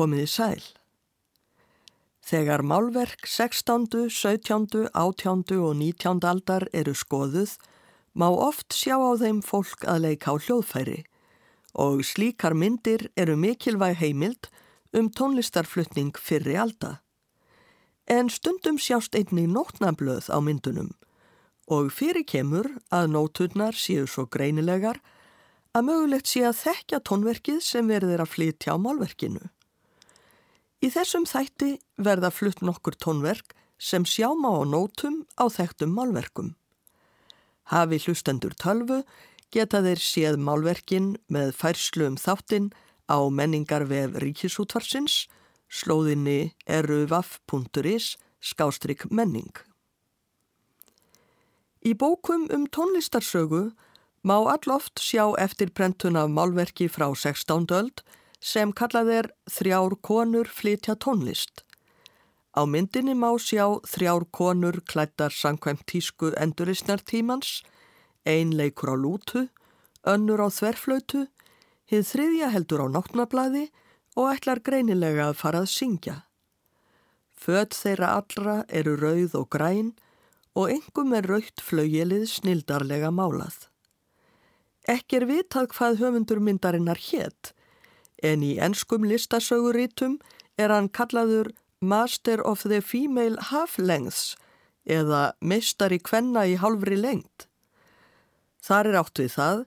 Komiði sæl. Þegar málverk 16., 17., 18. og 19. aldar eru skoðuð má oft sjá á þeim fólk að leika á hljóðfæri og slíkar myndir eru mikilvæg heimild um tónlistarflutning fyrri alda. En stundum sjást einni nótnablöð á myndunum og fyrir kemur að nóturnar séu svo greinilegar að mögulegt sé að þekkja tónverkið sem verður að flytja á málverkinu. Í þessum þætti verða flutt nokkur tónverk sem sjáma á nótum á þekktum málverkum. Hafi hlustendur tölvu geta þeir séð málverkin með færslu um þáttinn á menningarvef ríkisútvarsins slóðinni eruvaf.is skástrygg menning. Í bókum um tónlistarsögu má alloft sjá eftir prentun af málverki frá 16. öld sem kallað er þrjár konur flytja tónlist. Á myndinni má sjá þrjár konur klættar sangkvæmt tísku enduristnartímans, ein leikur á lútu, önnur á þverflötu, hið þriðja heldur á náttnablaði og ætlar greinilega að fara að syngja. Född þeirra allra eru rauð og græn og engum er raukt flaujelið snildarlega málað. Ekki er vitað hvað höfundur myndarinnar hétt, en í enskum listasögurítum er hann kallaður Master of the Female Half-Lengths eða Meistari Kvenna í halvri lengt. Þar er átt við það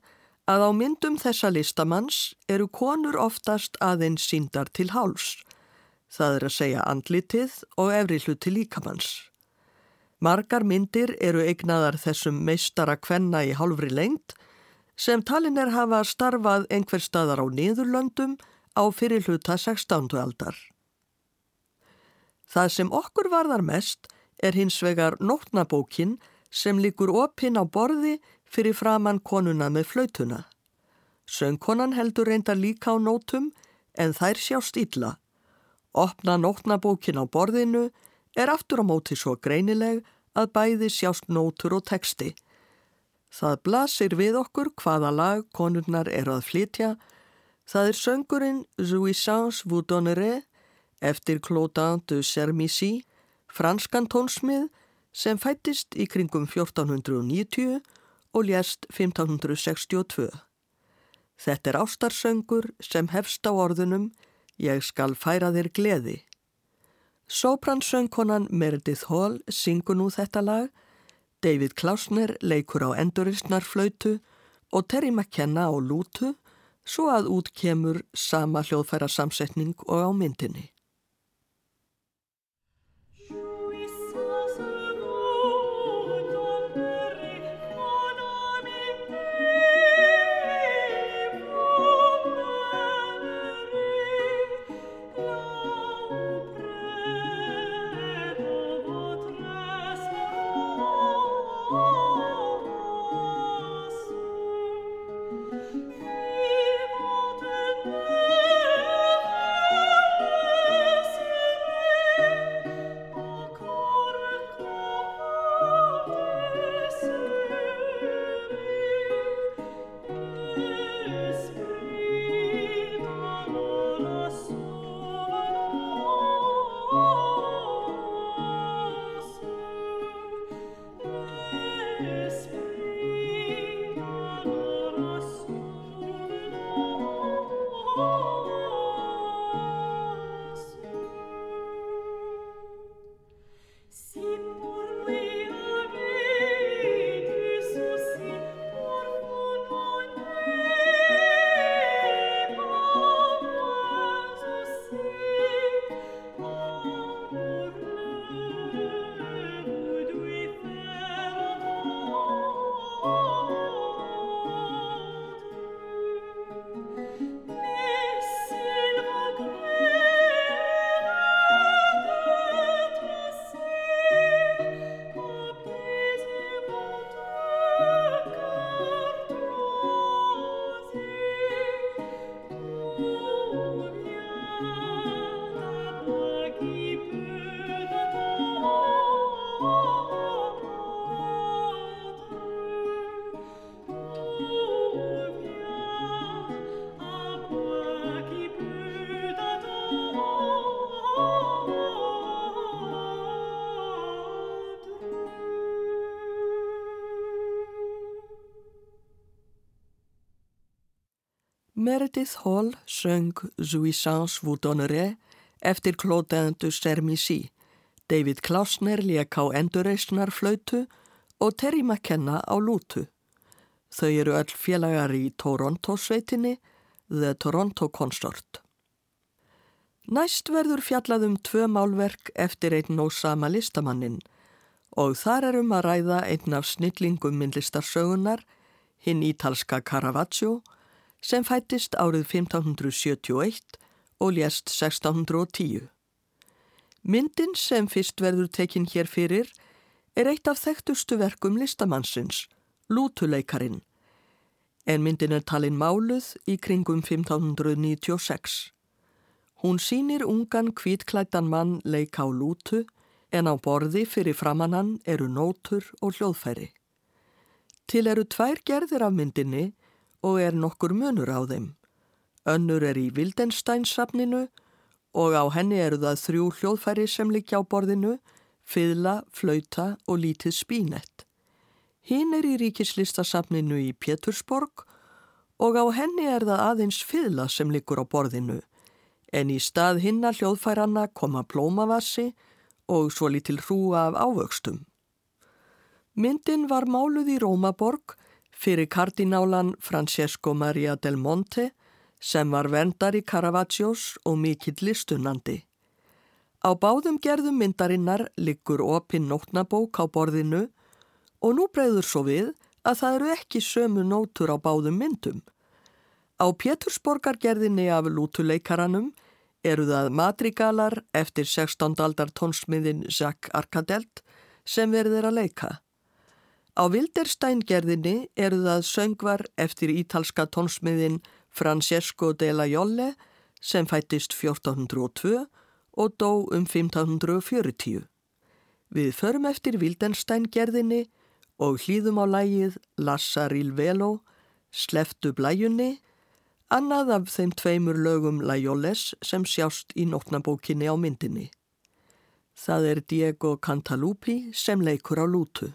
að á myndum þessa listamanns eru konur oftast aðeins síndar til háls. Það er að segja andlitið og efri hluti líkamanns. Margar myndir eru eignaðar þessum meistara kvenna í halvri lengt sem talin er hafa starfað einhver staðar á niðurlöndum á fyrirluta 16. aldar. Það sem okkur varðar mest er hins vegar nótnabókin sem likur opinn á borði fyrir framann konuna með flautuna. Söngkonan heldur reynda líka á nótum en þær sjást illa. Opna nótnabókin á borðinu er aftur á móti svo greinileg að bæði sjást nótur og teksti Það blasir við okkur hvaða lag konurnar eru að flytja. Það er söngurinn Jouissance vous donnerez eftir Claudin de Sermissy, franskan tónsmið sem fættist í kringum 1490 og lést 1562. Þetta er ástarsöngur sem hefst á orðunum Ég skal færa þér gleði. Sopransöngkonan Meredith Hall syngur nú þetta lag David Klausner leikur á enduristnarflautu og Terry McKenna á lútu svo að út kemur sama hljóðfæra samsetning og á myndinni. Meredith Hall söng Jouissance vous donnerez eftir de Sermissy. David Klausner lék á endurreysnar flautu og Terry McKenna á lútu. Þau eru öll félagar í Toronto-sveitinni, The Toronto Consort. Næst verður fjallað um tvö málverk eftir einn og sama listamannin og þar erum að ræða einn af snillingum myndlistarsögunar, hinn ítalska Caravaggio, sem fættist árið 1571 og lést 1610. Myndin sem fyrst verður tekinn hér fyrir er eitt af þekktustu verkum listamannsins, Lútuleikarin, en myndin er talin máluð í kringum 1596. Hún sínir ungan kvítklættan mann leik á lútu en á borði fyrir framannan eru nótur og hljóðfæri. Til eru tvær gerðir af myndinni og er nokkur munur á þeim. Önnur er í Wildenstein-safninu og á henni eru það þrjú hljóðfæri sem likja á borðinu, fyrla, flauta og lítið spínett. Hinn er í ríkislistasafninu í Pétursborg og á henni er það aðeins fyrla sem likur á borðinu en í stað hinna hljóðfæranna koma plómavassi og svo litil hrúa af ávöxtum. Myndin var máluð í Rómaborg fyrir kardinálan Francesco Maria del Monte sem var vendar í Caravaggios og mikill listunandi. Á báðum gerðum myndarinnar liggur opinn nótnabók á borðinu og nú breyður svo við að það eru ekki sömu nótur á báðum myndum. Á Pétursborgargerðinni af lútuleikaranum eru það madrigalar eftir 16. aldar tónsmiðin Jacques Arcadelt sem verður að leika. Á Vildersteingerðinni eru það söngvar eftir ítalska tónsmiðin Francesco de la Jolle sem fættist 1402 og dó um 1540. Við förum eftir Vildensteingerðinni og hlýðum á lægið Lassaril Velo, Sleftu blæjunni annað af þeim tveimur lögum Lajoles sem sjást í nótnabókinni á myndinni. Það er Diego Cantalupi sem leikur á lútu.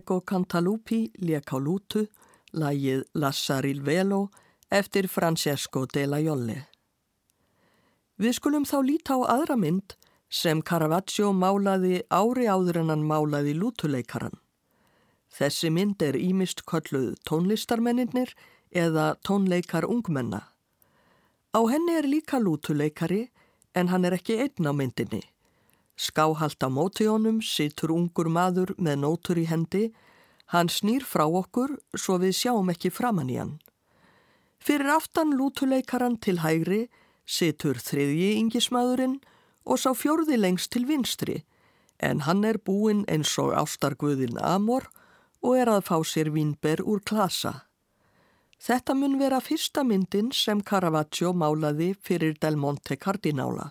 Diego Cantalupi lék á lútu, lægið Lassaril Velo eftir Francesco de la Jolle. Við skulum þá líta á aðra mynd sem Caravaggio málaði ári áður en hann málaði lútuleikaran. Þessi mynd er ímist kölluð tónlistarmenninir eða tónleikar ungmenna. Á henni er líka lútuleikari en hann er ekki einn á myndinni. Skáhalt á móti honum situr ungur maður með nótur í hendi. Hann snýr frá okkur svo við sjáum ekki framann í hann. Fyrir aftan lútuleikaran til hægri situr þriðji yngismadurinn og sá fjörði lengst til vinstri en hann er búinn eins og ástarguðin Amor og er að fá sér vínber úr klasa. Þetta mun vera fyrsta myndin sem Caravaggio málaði fyrir Del Monte Cardinála.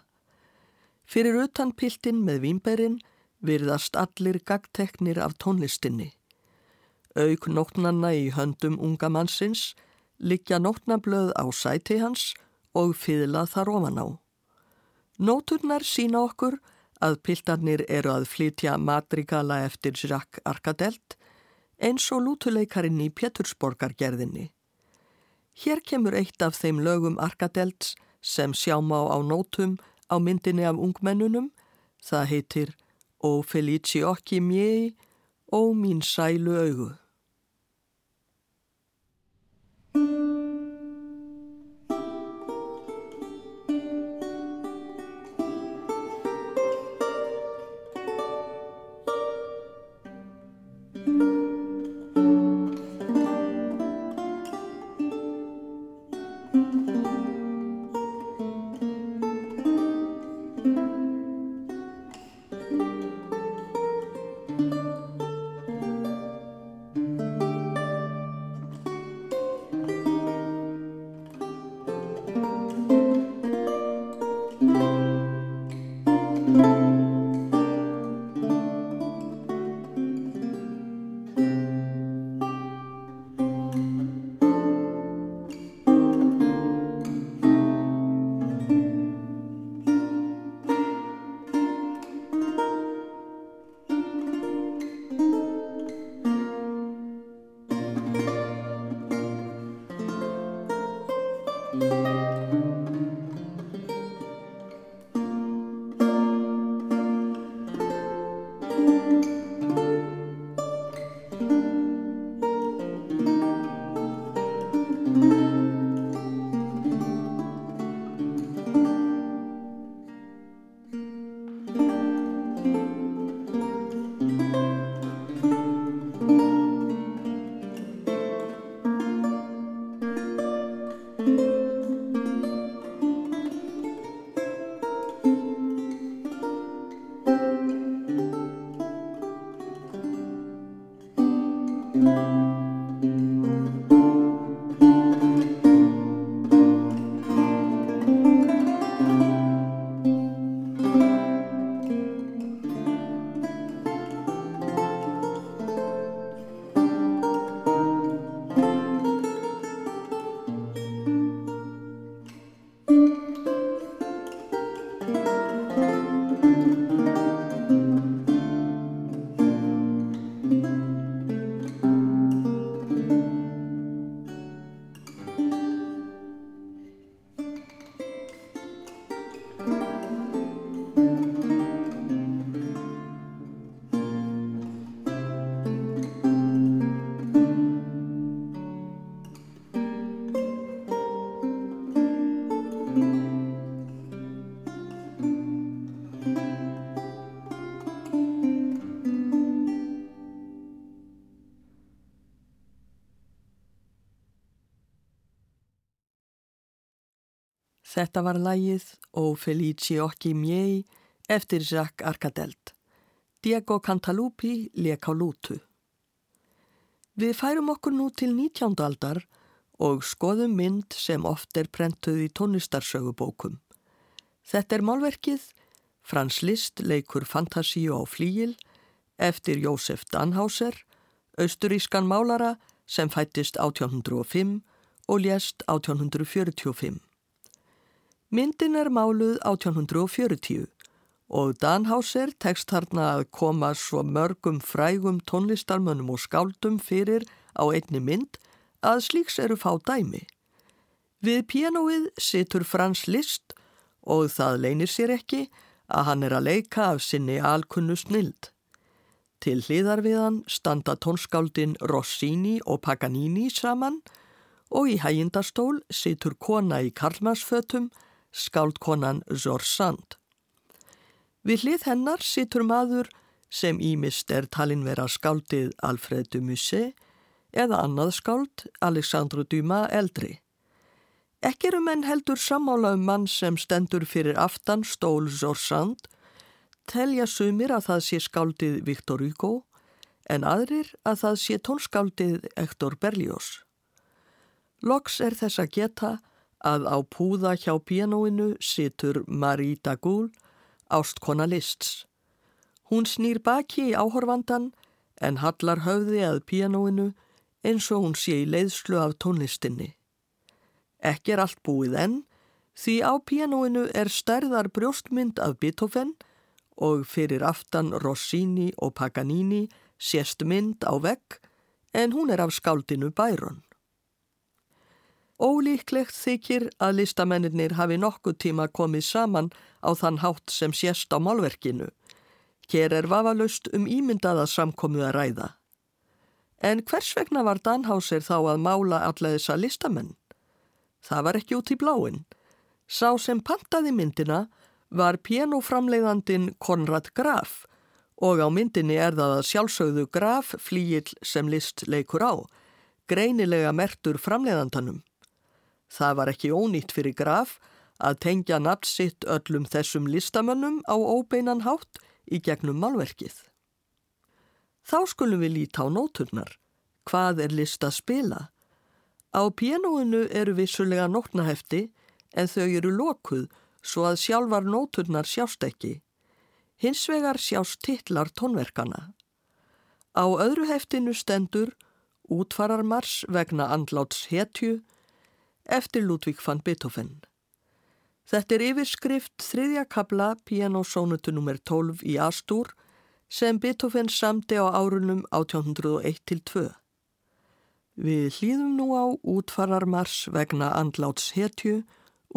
Fyrir utan piltin með výmberinn virðast allir gagteknir af tónlistinni. Auk nótnanna í höndum unga mannsins liggja nótnablöð á sæti hans og fyðla þar ofan á. Nóturnar sína okkur að piltarnir eru að flytja madrigala eftir Jacques Arcadelt eins og lútuleikarin í Pétursborgargerðinni. Hér kemur eitt af þeim lögum Arcadelts sem sjáma á nótum á myndinni af ungmennunum. Það heitir Ó Felici okki mjei, ó mín sælu augu. Þetta var lægið og Felici Occhi Miei eftir Jacques Arcadelt. Diego Cantalupi leik á lútu. Við færum okkur nú til 19. aldar og skoðum mynd sem oft er prentuð í tónlistarsögubókum. Þetta er málverkið Frans Liszt leikur Fantasíu á flíil eftir Jósef Danhauser, austurískan málara sem fættist 1805 og lést 1845. Myndin er máluð 1840 og Danhauser tekst þarna að koma svo mörgum frægum tónlistarmönnum og skáldum fyrir á einni mynd að slíks eru fá dæmi. Við pianoið situr Frans Liszt og það leynir sér ekki að hann er að leika af sinni alkunnu snild. Til hliðar við hann standa tónskáldin Rossini og Paganini saman og í hægindastól situr kona í karlmannsfötum skáldkonan Zorsand. Við hlið hennar situr maður sem ímist er talin vera skáldið Alfred de Musset eða annað skáld Alexandru Dumas eldri. Ekki eru menn heldur sammála um mann sem stendur fyrir aftan stól Zorsand, telja sumir að það sé skáldið Viktor Hugo en aðrir að það sé tónskáldið Ektor Berlioz. Loks er þess að geta að á púða hjá pianoinu situr Marie Dagoul, ástkona lists. Hún snýr baki í áhorfandan en hallar höfði að pianoinu eins og hún sé í leiðslu af tónlistinni. Ekki er allt búið enn því á pianoinu er stærðar brjóstmynd af Beethoven og fyrir aftan Rossini og Paganini sést mynd á vegg en hún er af skáldinu Byron. Ólíklegt þykir að listamennir hafi nokkuð tíma komið saman á þann hátt sem sést á málverkinu. Hér er vafalaust um ímyndaða samkomu að ræða. En hvers vegna var Danhauser þá að mála alla þessa listamenn? Það var ekki út í bláin. Sá sem pantaði myndina var pianoframleiðandin Konrad Graf og á myndinni er það að sjálfsögðu Graf flíil sem list leikur á, greinilega mertur framleiðandanum. Það var ekki ónýtt fyrir Graf að tengja nafn sitt öllum þessum listamönnum á óbeinan hátt í gegnum málverkið. Þá skulum við líta á nóturnar. Hvað er list að spila? Á pianoinu eru vissulega nótnahefti en þau eru lokuð svo að sjálfar nóturnar sjást ekki. Hins vegar sjást titlar tónverkana. Á öðru heftinu stendur útfararmars vegna andláts hetju eftir Ludvík van Beethoven. Þetta er yfirskrift þriðja kabla pianosónutu nr. 12 í Astúr sem Beethoven samti á árunum 1801-2. Við hlýðum nú á útfararmars vegna andláts hetju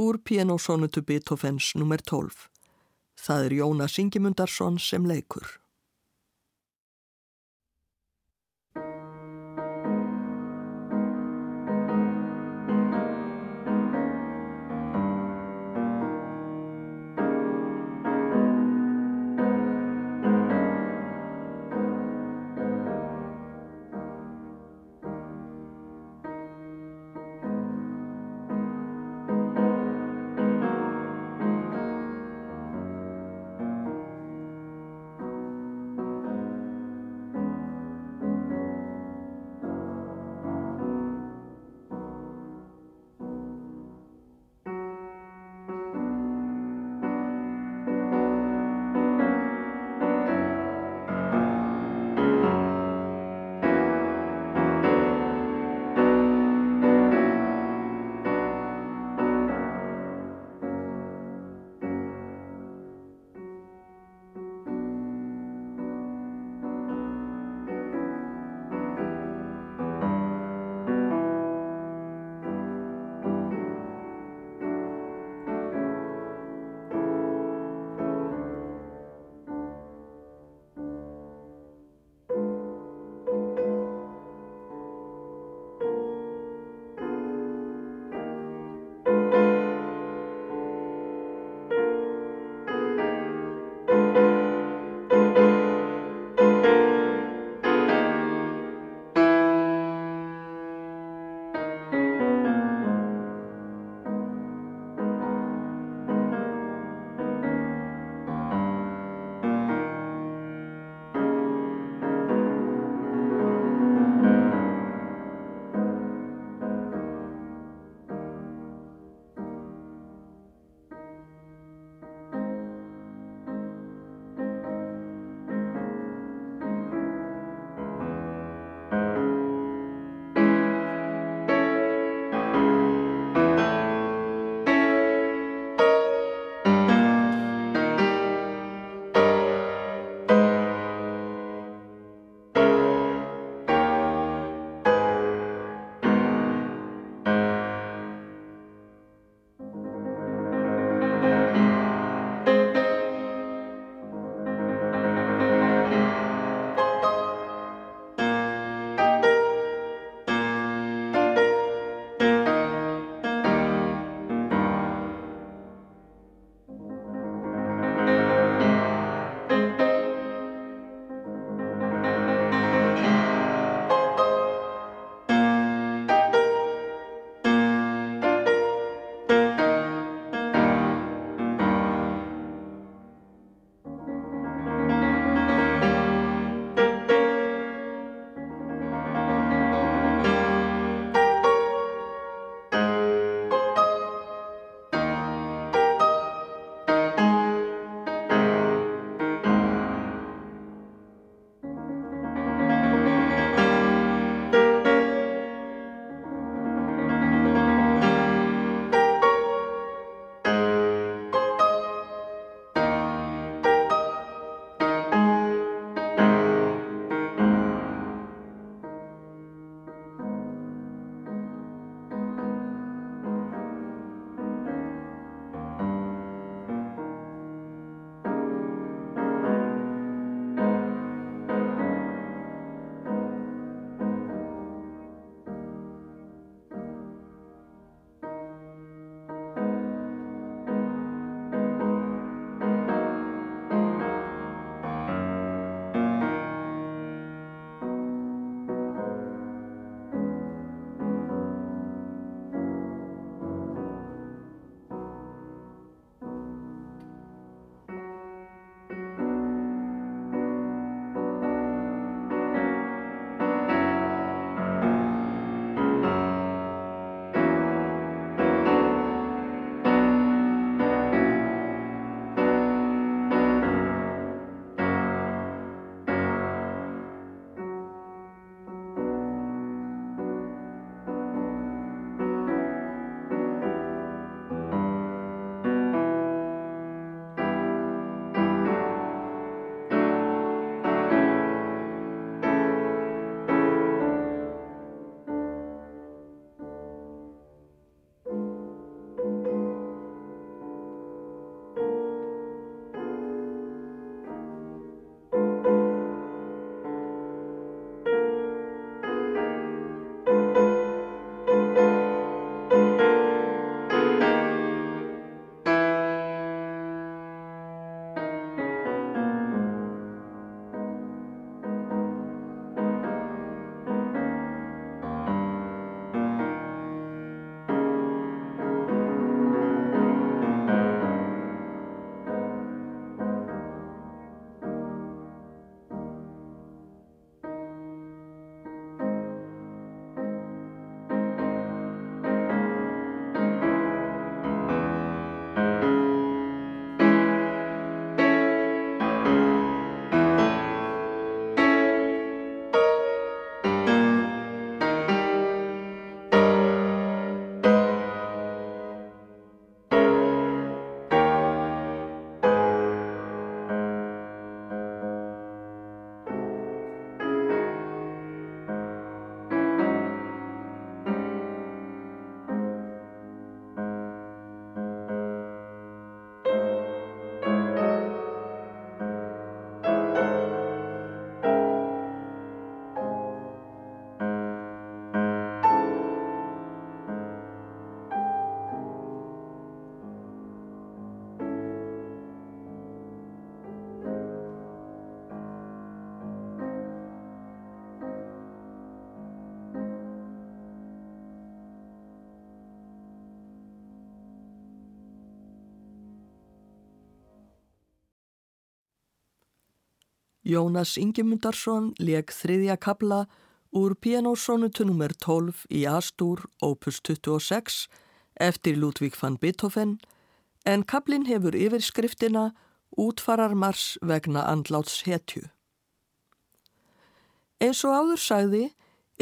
úr pianosónutu Beethovens nr. 12. Það er Jónas Ingemundarsson sem leikur. Jónas Ingemundarsson leg þriðja kabla úr pianosonutu nr. 12 í Astúr opus 26 eftir Ludvík van Beethoven en kablin hefur yfirskriftina útfarar mars vegna andláts hetju. Eins og áður sagði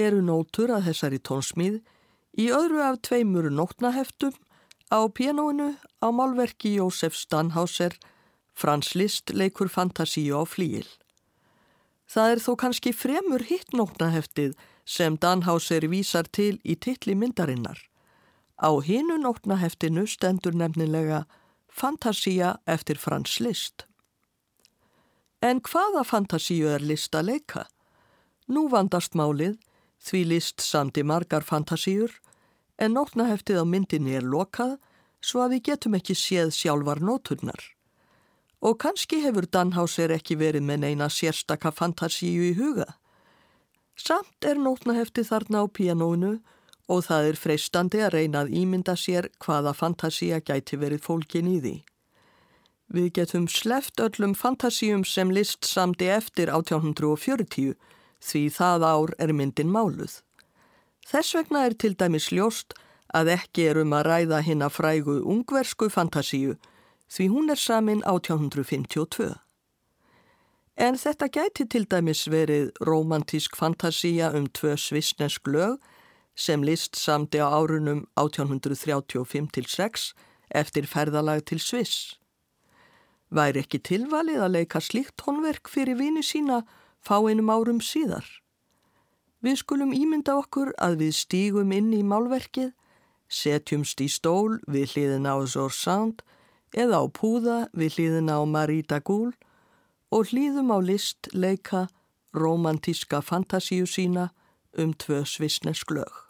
eru nótur að þessari tónsmíð í öðru af tveimur nótnaheftum á pianoinu á málverki Jósef Stanhauser Frans Liszt leikur fantasíu á flíil. Það er þó kannski fremur hitt nótnaheftið sem Danhauser vísar til í tilli myndarinnar. Á hinu nótnaheftinu stendur nefnilega Fantasía eftir Frans Liszt. En hvaða fantasíu er Liszt að leika? Nú vandast málið því Liszt samti margar fantasíur en nótnaheftið á myndinni er lokað svo að við getum ekki séð sjálfar nóturnar. Og kannski hefur Danhauser ekki verið með neina sérstaka fantasíu í huga. Samt er nótnahefti þarna á pianónu og það er freistandi að reyna að ímynda sér hvaða fantasía gæti verið fólkin í því. Við getum sleft öllum fantasíum sem list samdi eftir 1840 því það ár er myndin máluð. Þess vegna er til dæmis ljóst að ekki er um að ræða hinn að frægu ungversku fantasíu því hún er samin 1852. En þetta gæti til dæmis verið romantísk fantasía um tvö svisnesk lög sem list samti á árunum 1835-6 eftir ferðalag til Sviss. Væri ekki tilvalið að leika slíkt tónverk fyrir vini sína fá einum árum síðar. Við skulum ímynda okkur að við stígum inn í málverkið, setjumst í stól við hliðina á Zor Sound eða á púða við hliðina á Marita Gúl og hlýðum á list leika romantíska fantasíu sína um tvö svisnesk lög.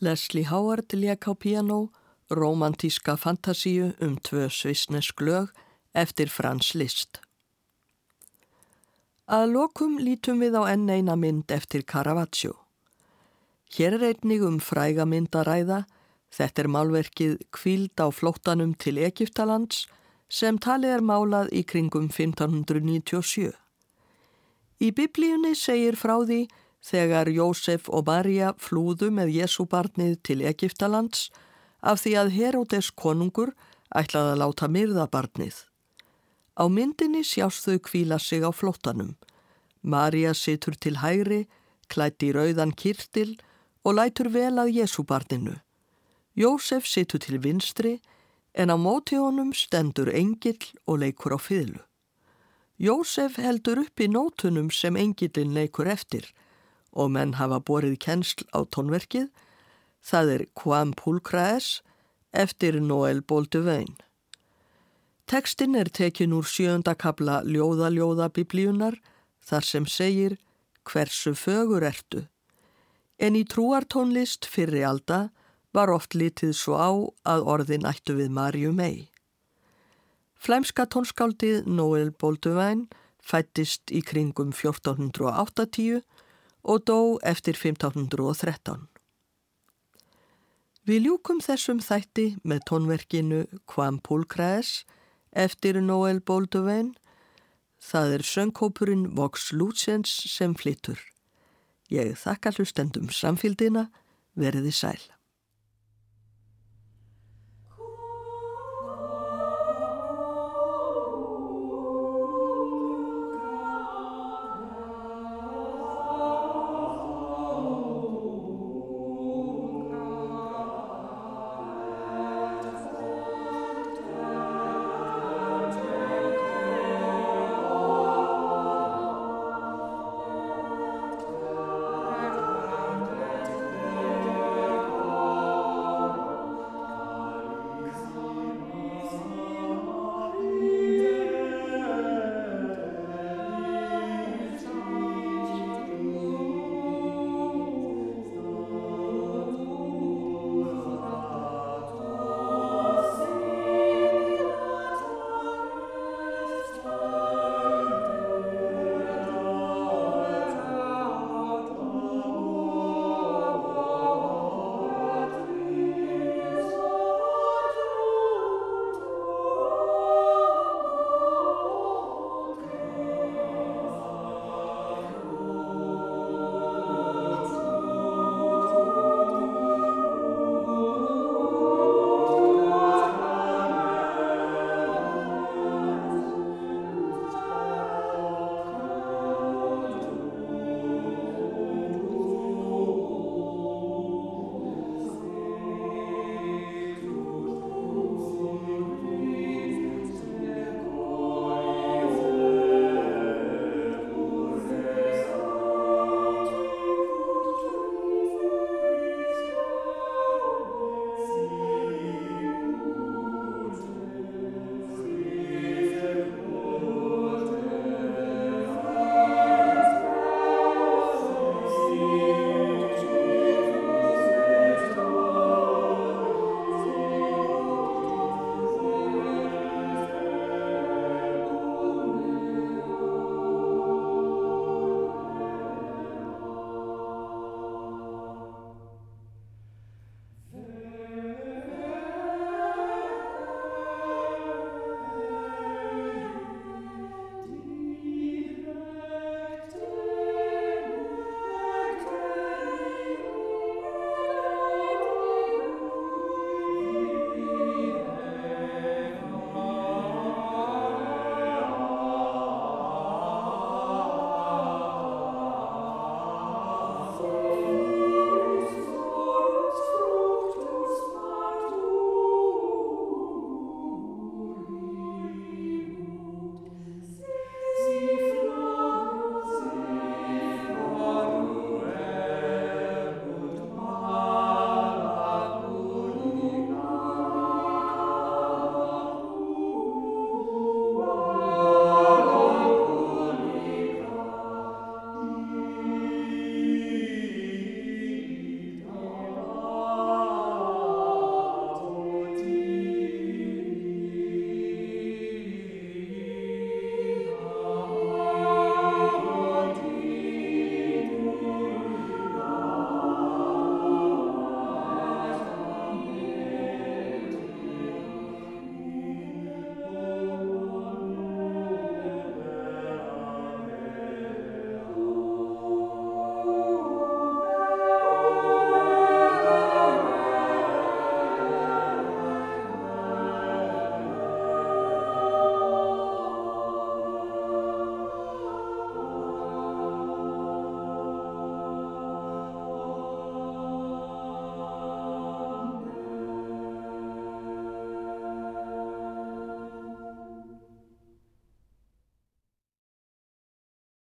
Leslie Howard lék á piano, romantíska fantasíu um tvö svisnesk lög eftir Frans Liszt. Að lokum lítum við á enn eina mynd eftir Caravaggio. Hér er einnig um fræga mynd að ræða. Þetta er málverkið Kvíld á flóttanum til Egiptalands sem talið er málað í kringum 1597. Í biblíunni segir frá því þegar Jósef og Marja flúðu með Jésúbarnið til Egiptalands af því að Herodes konungur ætlaði að láta myrða barnið. Á myndinni sjást þau kvíla sig á flottanum. Marja situr til hægri, klætti rauðan kirtil og lætur vel að Jésúbarninu. Jósef situr til vinstri en á móti honum stendur engill og leikur á fyrlu. Jósef heldur upp í nótunum sem engillin leikur eftir og menn hafa borið kennsl á tónverkið. Það er Quam Pulcraes eftir Noel Bolduvein. Tekstinn er tekin úr sjönda kabla Ljóða-ljóða biblíunar þar sem segir hversu fögur ertu. En í trúartónlist fyrri alda var oft litið svo á að orðin ættu við Marju mei. Flæmska tónskáldið Noel Bolduvæn fættist í kringum 1480 og dó eftir 1513. Við ljúkum þessum þætti með tónverkinu Quam Pulcraes eftir Noel Bolduvein. Það er söngkópurinn Vox Lucens sem flyttur. Ég þakka hlustendum samfélgina, veriði sæl.